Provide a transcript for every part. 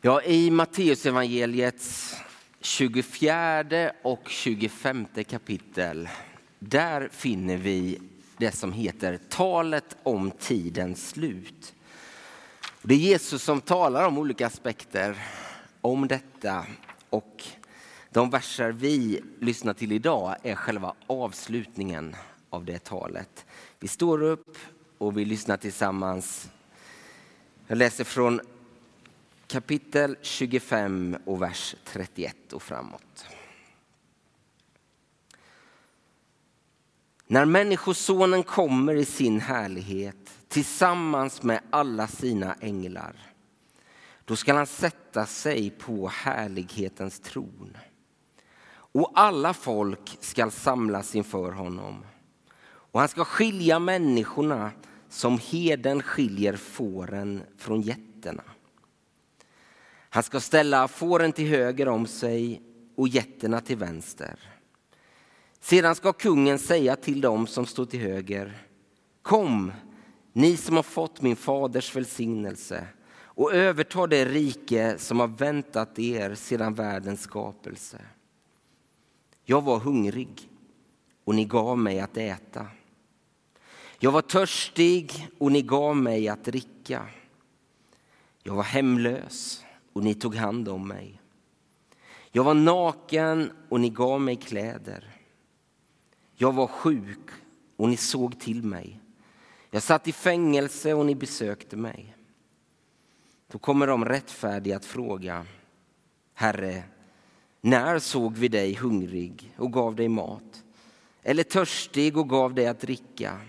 Ja, I Matteusevangeliets 24 och 25 kapitel där finner vi det som heter talet om tidens slut. Det är Jesus som talar om olika aspekter om detta och de verser vi lyssnar till idag är själva avslutningen av det talet. Vi står upp och vi lyssnar tillsammans. Jag läser från kapitel 25 och vers 31 och framåt. När Människosonen kommer i sin härlighet tillsammans med alla sina änglar, då skall han sätta sig på härlighetens tron. Och alla folk skall samlas inför honom. Och han ska skilja människorna som heden skiljer fåren från getterna. Han ska ställa fåren till höger om sig och getterna till vänster. Sedan ska kungen säga till dem som står till höger. Kom, ni som har fått min faders välsignelse och överta det rike som har väntat er sedan världens skapelse. Jag var hungrig och ni gav mig att äta. Jag var törstig och ni gav mig att dricka. Jag var hemlös och ni tog hand om mig. Jag var naken och ni gav mig kläder. Jag var sjuk och ni såg till mig. Jag satt i fängelse och ni besökte mig. Då kommer de rättfärdiga att fråga, Herre, när såg vi dig hungrig och gav dig mat? Eller törstig och gav dig att dricka?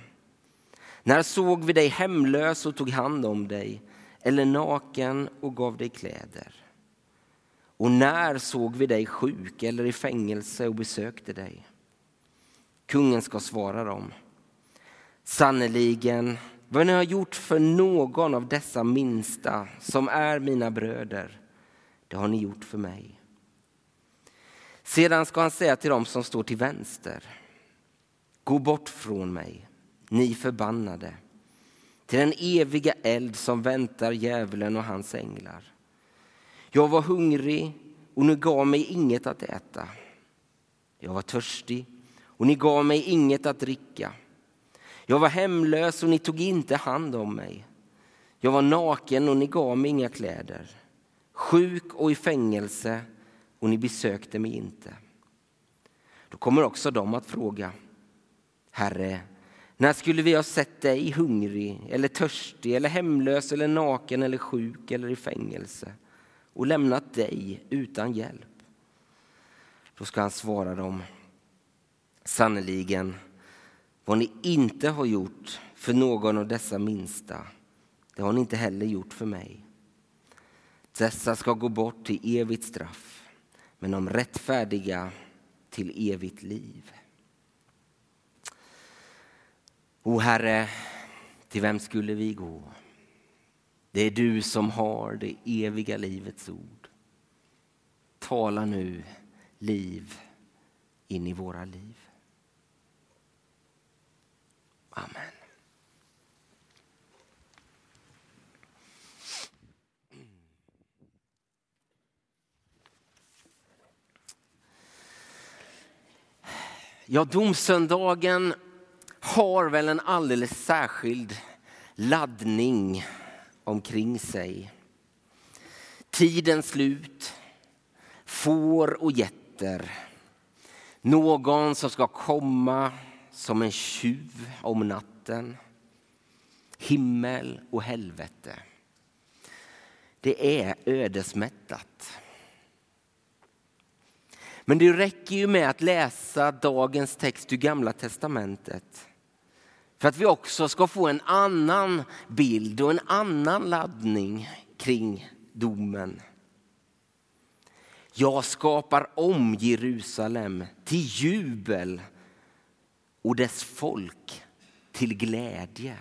När såg vi dig hemlös och tog hand om dig? Eller naken och gav dig kläder? Och när såg vi dig sjuk eller i fängelse och besökte dig? Kungen ska svara dem. Sannerligen, vad ni har gjort för någon av dessa minsta som är mina bröder, det har ni gjort för mig. Sedan ska han säga till dem som står till vänster. Gå bort från mig, ni förbannade till den eviga eld som väntar djävulen och hans änglar. Jag var hungrig och ni gav mig inget att äta. Jag var törstig och ni gav mig inget att dricka. Jag var hemlös och ni tog inte hand om mig. Jag var naken och ni gav mig inga kläder. Sjuk och i fängelse och ni besökte mig inte. Då kommer också de att fråga, Herre, när skulle vi ha sett dig hungrig eller törstig eller hemlös eller naken eller sjuk eller i fängelse och lämnat dig utan hjälp? Då ska han svara dem. Sannerligen, vad ni inte har gjort för någon av dessa minsta, det har ni inte heller gjort för mig. Dessa ska gå bort till evigt straff, men de rättfärdiga till evigt liv. O Herre, till vem skulle vi gå? Det är du som har det eviga livets ord. Tala nu liv in i våra liv. Amen. Ja, domsöndagen har väl en alldeles särskild laddning omkring sig. Tidens slut, får och getter. Någon som ska komma som en tjuv om natten. Himmel och helvete. Det är ödesmättat. Men det räcker ju med att läsa dagens text ur Gamla testamentet för att vi också ska få en annan bild och en annan laddning kring domen. Jag skapar om Jerusalem till jubel och dess folk till glädje.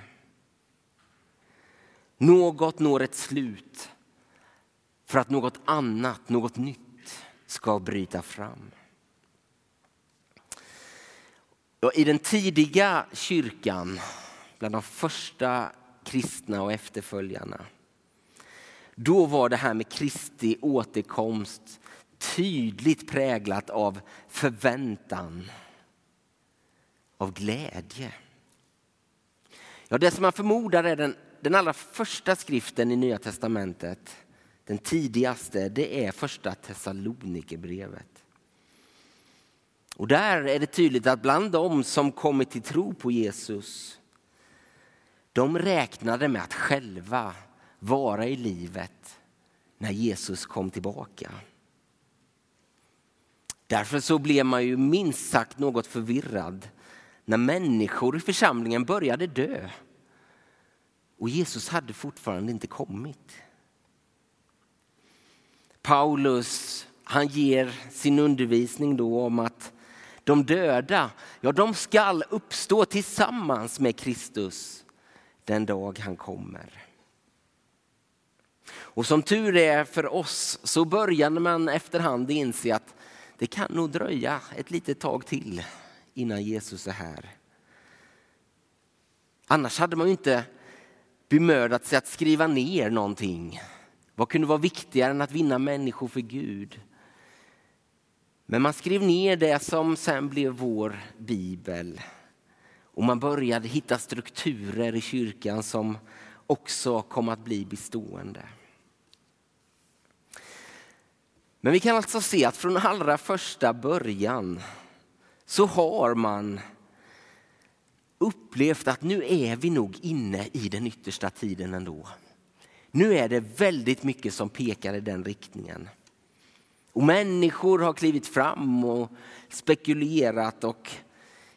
Något når ett slut för att något annat, något nytt ska bryta fram. I den tidiga kyrkan, bland de första kristna och efterföljarna, då var det här med Kristi återkomst tydligt präglat av förväntan, av glädje. Ja, det som man förmodar är den, den allra första skriften i Nya testamentet, den tidigaste, det är första Thessalonikerbrevet. Och där är det tydligt att bland dem som kommit till tro på Jesus, de räknade med att själva vara i livet när Jesus kom tillbaka. Därför så blev man ju minst sagt något förvirrad när människor i församlingen började dö och Jesus hade fortfarande inte kommit. Paulus han ger sin undervisning då om att de döda, ja de skall uppstå tillsammans med Kristus den dag han kommer. Och som tur är för oss så började man efterhand inse att det kan nog dröja ett litet tag till innan Jesus är här. Annars hade man ju inte bemödat sig att skriva ner någonting. Vad kunde vara viktigare än att vinna människor för Gud? Men man skrev ner det som sen blev vår bibel. Och man började hitta strukturer i kyrkan som också kom att bli bestående. Men vi kan alltså se att från allra första början så har man upplevt att nu är vi nog inne i den yttersta tiden ändå. Nu är det väldigt mycket som pekar i den riktningen. Och människor har klivit fram och spekulerat och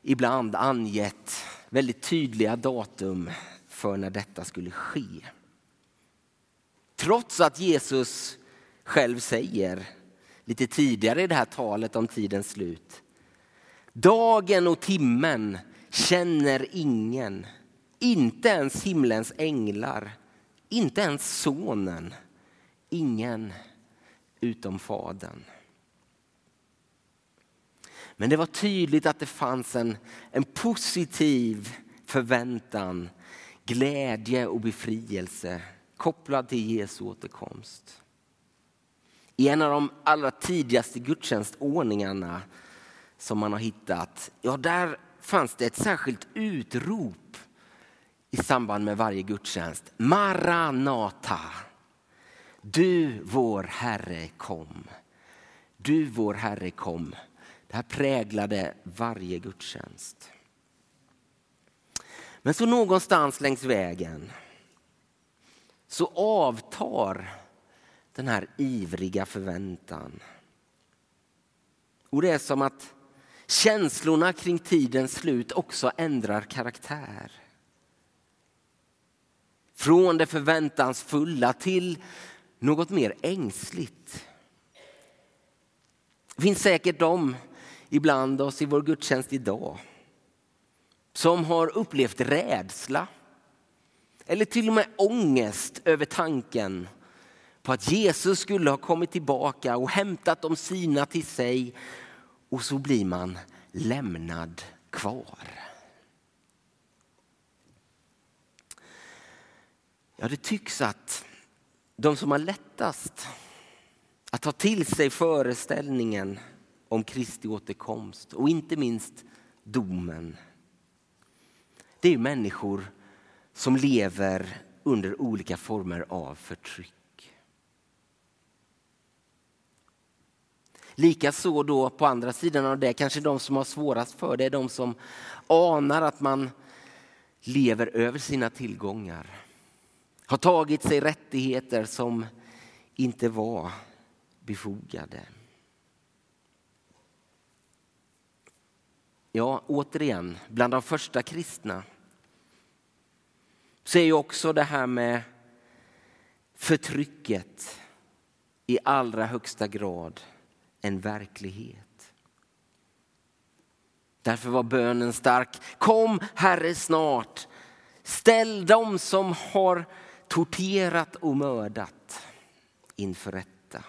ibland angett väldigt tydliga datum för när detta skulle ske. Trots att Jesus själv säger lite tidigare i det här talet om tidens slut. Dagen och timmen känner ingen, inte ens himlens änglar, inte ens sonen, ingen utom fadern. Men det var tydligt att det fanns en, en positiv förväntan, glädje och befrielse kopplad till Jesu återkomst. I en av de allra tidigaste gudstjänstordningarna som man har hittat, ja där fanns det ett särskilt utrop i samband med varje gudstjänst. Maranata. Du vår Herre kom. Du vår Herre kom. Det här präglade varje gudstjänst. Men så någonstans längs vägen så avtar den här ivriga förväntan. Och det är som att känslorna kring tidens slut också ändrar karaktär. Från det förväntansfulla till något mer ängsligt. Det finns säkert de ibland oss i vår gudstjänst idag som har upplevt rädsla eller till och med ångest över tanken på att Jesus skulle ha kommit tillbaka och hämtat de sina till sig och så blir man lämnad kvar. Ja, det tycks att de som har lättast att ta till sig föreställningen om Kristi återkomst och inte minst domen. Det är människor som lever under olika former av förtryck. Likaså då på andra sidan av det, kanske de som har svårast för det är de som anar att man lever över sina tillgångar. Har tagit sig rättigheter som inte var befogade. Ja, återigen, bland de första kristna så är ju också det här med förtrycket i allra högsta grad en verklighet. Därför var bönen stark. Kom Herre snart. Ställ dem som har torterat och mördat inför rätta.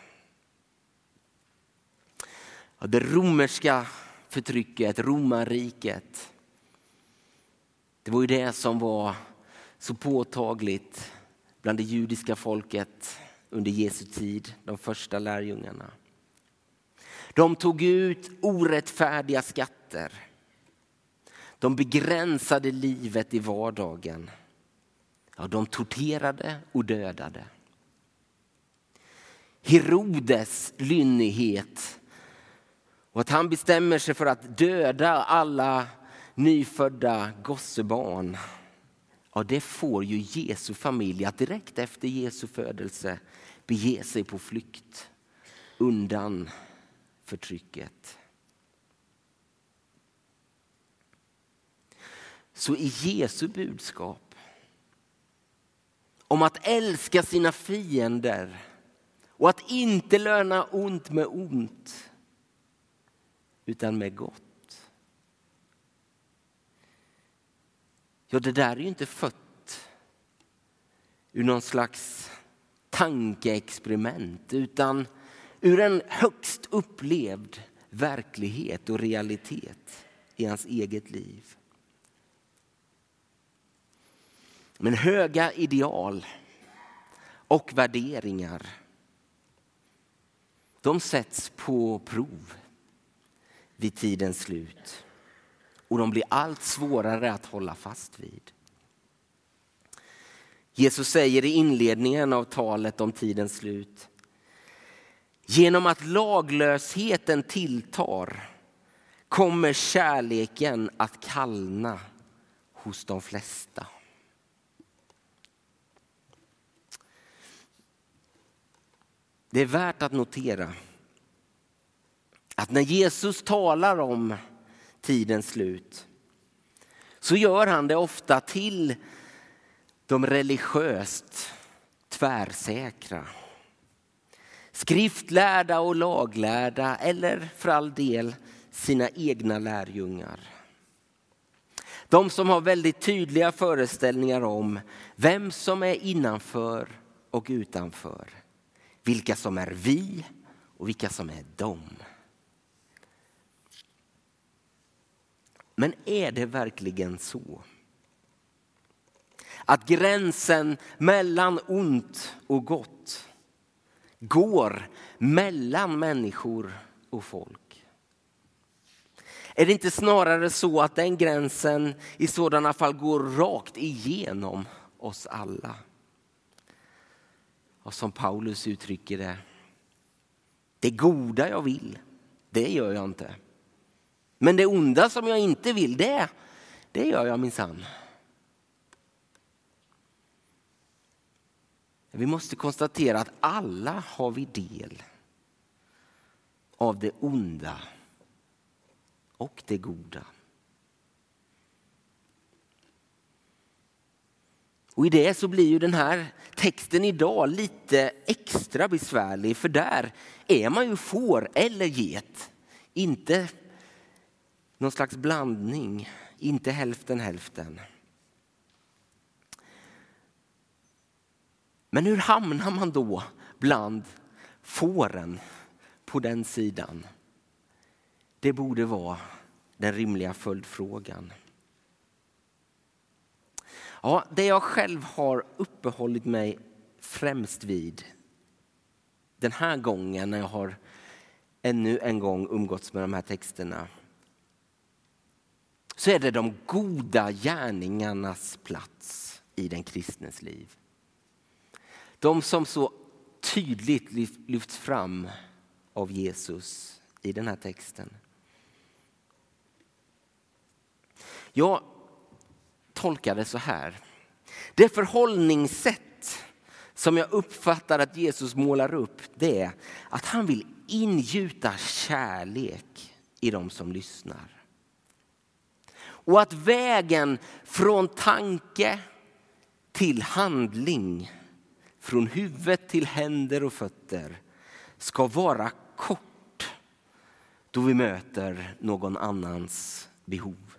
Det romerska förtrycket, romarriket. Det var ju det som var så påtagligt bland det judiska folket under Jesu tid, de första lärjungarna. De tog ut orättfärdiga skatter. De begränsade livet i vardagen. Ja, de torterade och dödade. Herodes lynnighet och att han bestämmer sig för att döda alla nyfödda gossebarn. Ja, det får ju Jesu familj att direkt efter Jesu födelse bege sig på flykt undan förtrycket. Så i Jesu budskap om att älska sina fiender och att inte löna ont med ont utan med gott. Ja, det där är ju inte fött ur någon slags tankeexperiment utan ur en högst upplevd verklighet och realitet i hans eget liv. Men höga ideal och värderingar de sätts på prov vid tidens slut och de blir allt svårare att hålla fast vid. Jesus säger i inledningen av talet om tidens slut Genom att laglösheten tilltar kommer kärleken att kallna hos de flesta. Det är värt att notera att när Jesus talar om tidens slut så gör han det ofta till de religiöst tvärsäkra. Skriftlärda och laglärda eller för all del sina egna lärjungar. De som har väldigt tydliga föreställningar om vem som är innanför och utanför. Vilka som är vi och vilka som är dem. Men är det verkligen så? Att gränsen mellan ont och gott går mellan människor och folk? Är det inte snarare så att den gränsen i sådana fall går rakt igenom oss alla? Och som Paulus uttrycker det. Det goda jag vill, det gör jag inte. Men det onda som jag inte vill, det, det gör jag minsann. Vi måste konstatera att alla har vi del av det onda och det goda. Och i det så blir ju den här texten idag lite extra besvärlig för där är man ju får eller get. Inte någon slags blandning, inte hälften hälften. Men hur hamnar man då bland fåren på den sidan? Det borde vara den rimliga följdfrågan. Ja, det jag själv har uppehållit mig främst vid den här gången när jag har ännu en gång umgåtts med de här texterna så är det de goda gärningarnas plats i den kristnes liv. De som så tydligt lyfts fram av Jesus i den här texten. Jag tolkar det så här. Det förhållningssätt som jag uppfattar att Jesus målar upp det är att han vill ingjuta kärlek i de som lyssnar. Och att vägen från tanke till handling, från huvud till händer och fötter ska vara kort då vi möter någon annans behov.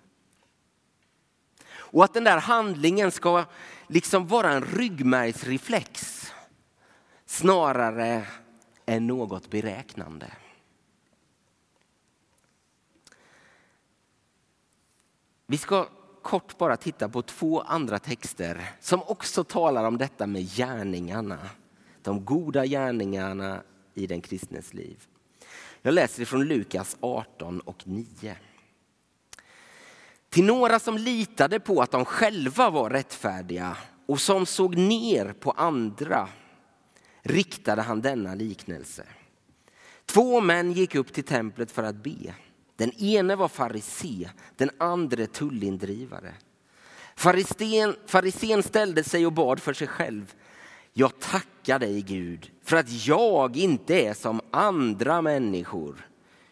Och att den där handlingen ska liksom vara en ryggmärgsreflex snarare än något beräknande. Vi ska kort bara titta på två andra texter som också talar om detta med gärningarna. de goda gärningarna i den kristnes liv. Jag läser från Lukas 18 och 9. Till några som litade på att de själva var rättfärdiga och som såg ner på andra riktade han denna liknelse. Två män gick upp till templet för att be. Den ene var farisé, den andra tullindrivare. Farisén ställde sig och bad för sig själv. Jag tackar dig Gud för att jag inte är som andra människor.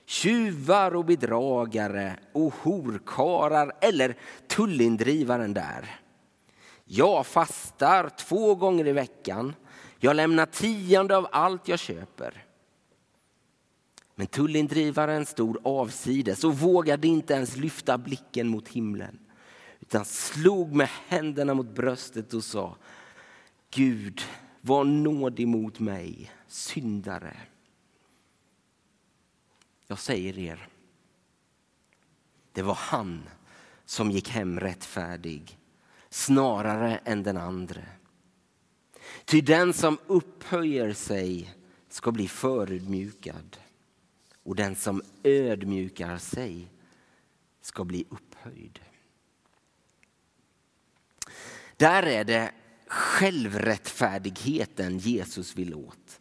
Tjuvar och bedragare och horkarar eller tullindrivaren där. Jag fastar två gånger i veckan. Jag lämnar tionde av allt jag köper. Men tullindrivaren stod avsides och vågade inte ens lyfta blicken mot himlen utan slog med händerna mot bröstet och sa Gud, var nådig mot mig, syndare. Jag säger er, det var han som gick hem rättfärdig snarare än den andre. Ty den som upphöjer sig ska bli förödmjukad och den som ödmjukar sig ska bli upphöjd. Där är det självrättfärdigheten Jesus vill åt.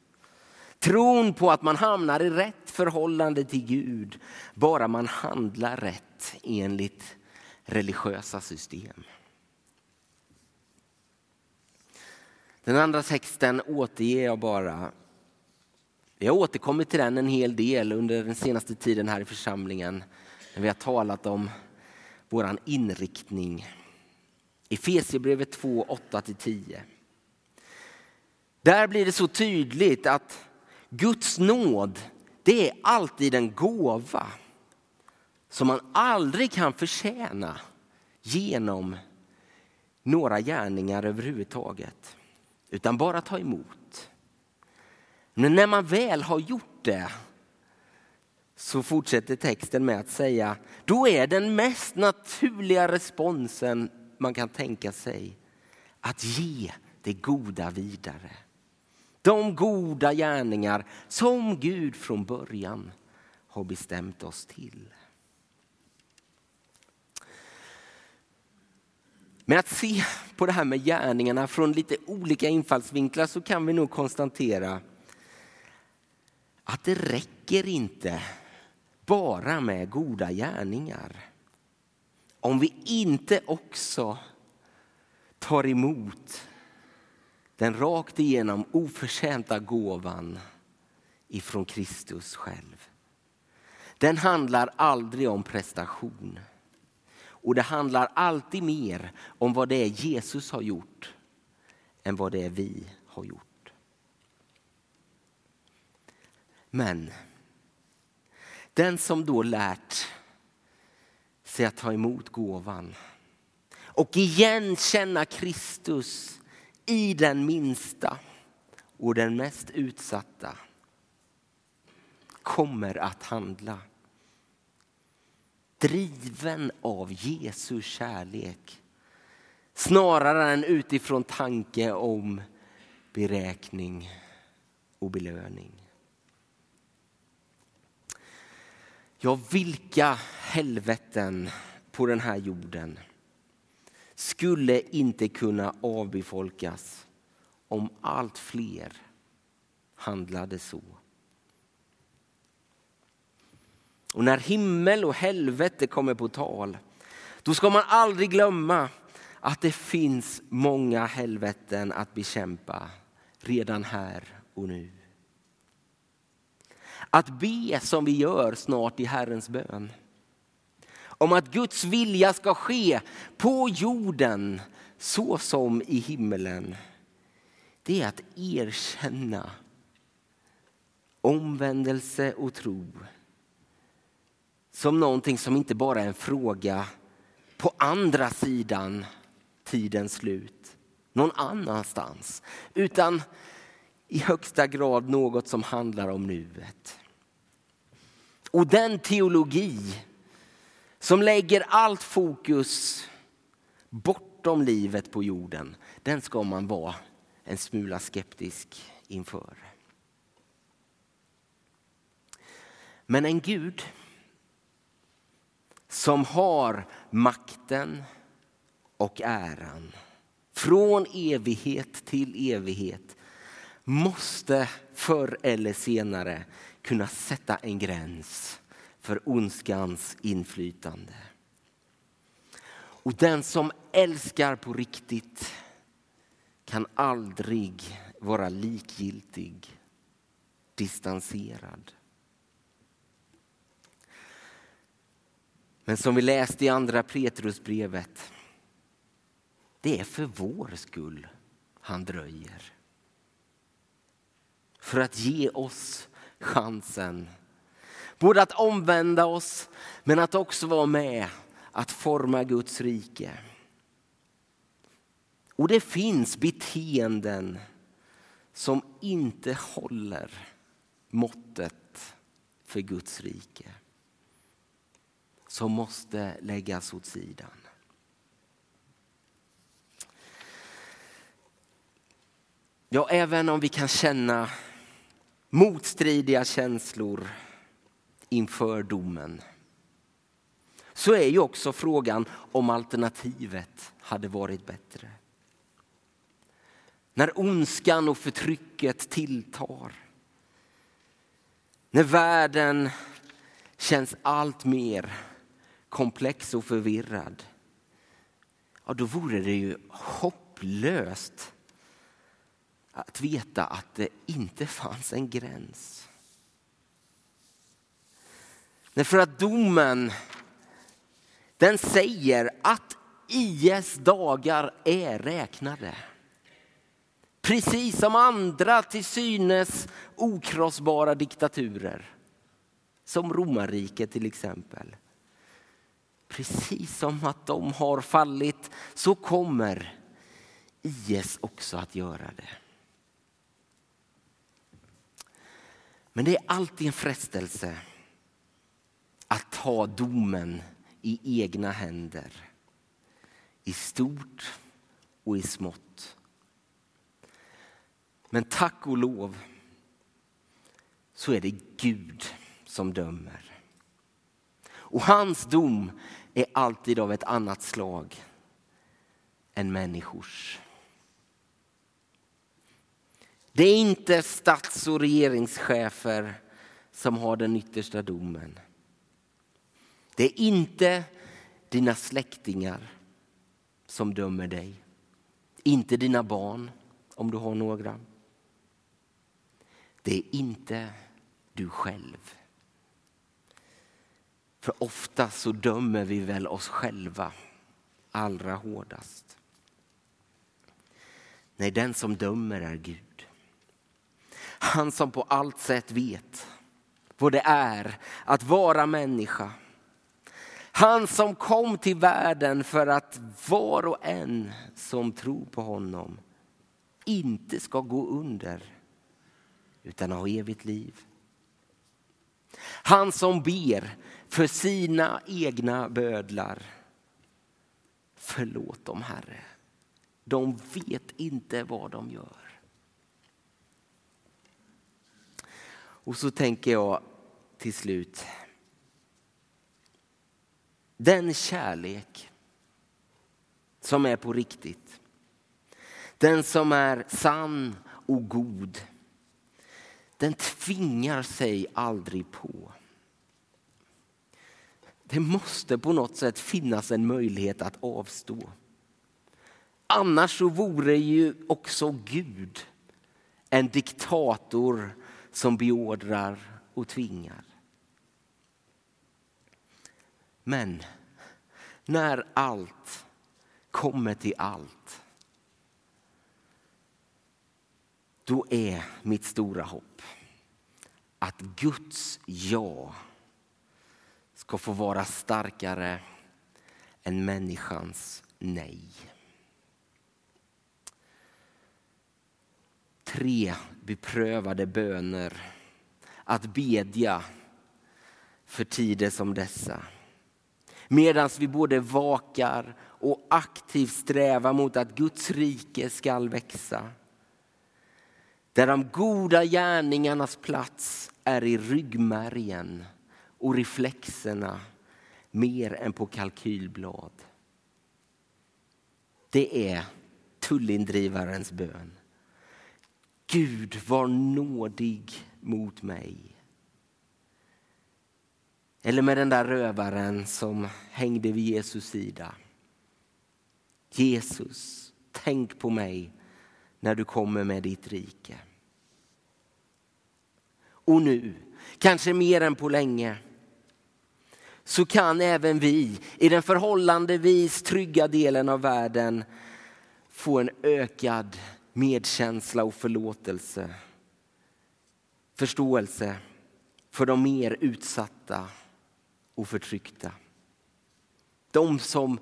Tron på att man hamnar i rätt förhållande till Gud bara man handlar rätt enligt religiösa system. Den andra texten återger jag bara. Vi har återkommit till den en hel del under den senaste tiden här i församlingen när vi har talat om vår inriktning. Efesierbrevet 2, 8-10. Där blir det så tydligt att Guds nåd, det är alltid en gåva som man aldrig kan förtjäna genom några gärningar överhuvudtaget utan bara ta emot. Men när man väl har gjort det så fortsätter texten med att säga, då är den mest naturliga responsen man kan tänka sig att ge det goda vidare. De goda gärningar som Gud från början har bestämt oss till. Med att se på det här med gärningarna från lite olika infallsvinklar så kan vi nog konstatera att det räcker inte bara med goda gärningar. Om vi inte också tar emot den rakt igenom oförtjänta gåvan ifrån Kristus själv. Den handlar aldrig om prestation. Och det handlar alltid mer om vad det är Jesus har gjort än vad det är vi har gjort. Men den som då lärt sig att ta emot gåvan och igen känna Kristus i den minsta och den mest utsatta kommer att handla driven av Jesu kärlek. Snarare än utifrån tanke om beräkning och belöning. Ja, vilka helveten på den här jorden skulle inte kunna avbefolkas om allt fler handlade så. Och när himmel och helvete kommer på tal, då ska man aldrig glömma att det finns många helveten att bekämpa redan här och nu. Att be som vi gör snart i Herrens bön. Om att Guds vilja ska ske på jorden så som i himmelen. Det är att erkänna omvändelse och tro som någonting som inte bara är en fråga på andra sidan tidens slut, någon annanstans, utan i högsta grad något som handlar om nuet. Och den teologi som lägger allt fokus bortom livet på jorden, den ska man vara en smula skeptisk inför. Men en Gud som har makten och äran från evighet till evighet måste förr eller senare kunna sätta en gräns för ondskans inflytande. Och den som älskar på riktigt kan aldrig vara likgiltig, distanserad. Men som vi läste i andra Petrusbrevet, det är för vår skull han dröjer. För att ge oss chansen både att omvända oss men att också vara med att forma Guds rike. Och det finns beteenden som inte håller måttet för Guds rike. Som måste läggas åt sidan. Ja, även om vi kan känna motstridiga känslor inför domen så är ju också frågan om alternativet hade varit bättre. När ondskan och förtrycket tilltar. När världen känns allt mer komplex och förvirrad. Ja, då vore det ju hopplöst att veta att det inte fanns en gräns. Därför att domen den säger att IS dagar är räknade. Precis som andra till synes okrossbara diktaturer. Som romarriket till exempel. Precis som att de har fallit så kommer IS också att göra det. Men det är alltid en frestelse ta domen i egna händer. I stort och i smått. Men tack och lov så är det Gud som dömer. Och hans dom är alltid av ett annat slag än människors. Det är inte stats och regeringschefer som har den yttersta domen. Det är inte dina släktingar som dömer dig. Inte dina barn, om du har några. Det är inte du själv. För ofta så dömer vi väl oss själva allra hårdast. Nej, den som dömer är Gud. Han som på allt sätt vet vad det är att vara människa han som kom till världen för att var och en som tror på honom inte ska gå under utan ha evigt liv. Han som ber för sina egna bödlar. Förlåt dem, Herre. De vet inte vad de gör. Och så tänker jag till slut den kärlek som är på riktigt. Den som är sann och god. Den tvingar sig aldrig på. Det måste på något sätt finnas en möjlighet att avstå. Annars så vore ju också Gud en diktator som beordrar och tvingar. Men när allt kommer till allt då är mitt stora hopp att Guds ja ska få vara starkare än människans nej. Tre beprövade böner att bedja för tider som dessa. Medan vi både vakar och aktivt strävar mot att Guds rike skall växa. Där de goda gärningarnas plats är i ryggmärgen och reflexerna mer än på kalkylblad. Det är tullindrivarens bön. Gud var nådig mot mig. Eller med den där rövaren som hängde vid Jesus sida. Jesus, tänk på mig när du kommer med ditt rike. Och nu, kanske mer än på länge, så kan även vi i den förhållandevis trygga delen av världen få en ökad medkänsla och förlåtelse. Förståelse för de mer utsatta och förtryckta. De som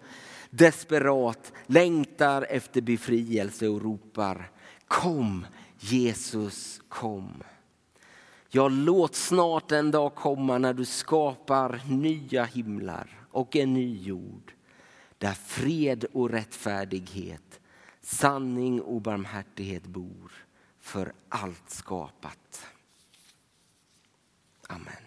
desperat längtar efter befrielse och ropar Kom Jesus, kom. Ja, låt snart en dag komma när du skapar nya himlar och en ny jord där fred och rättfärdighet, sanning och barmhärtighet bor för allt skapat. Amen.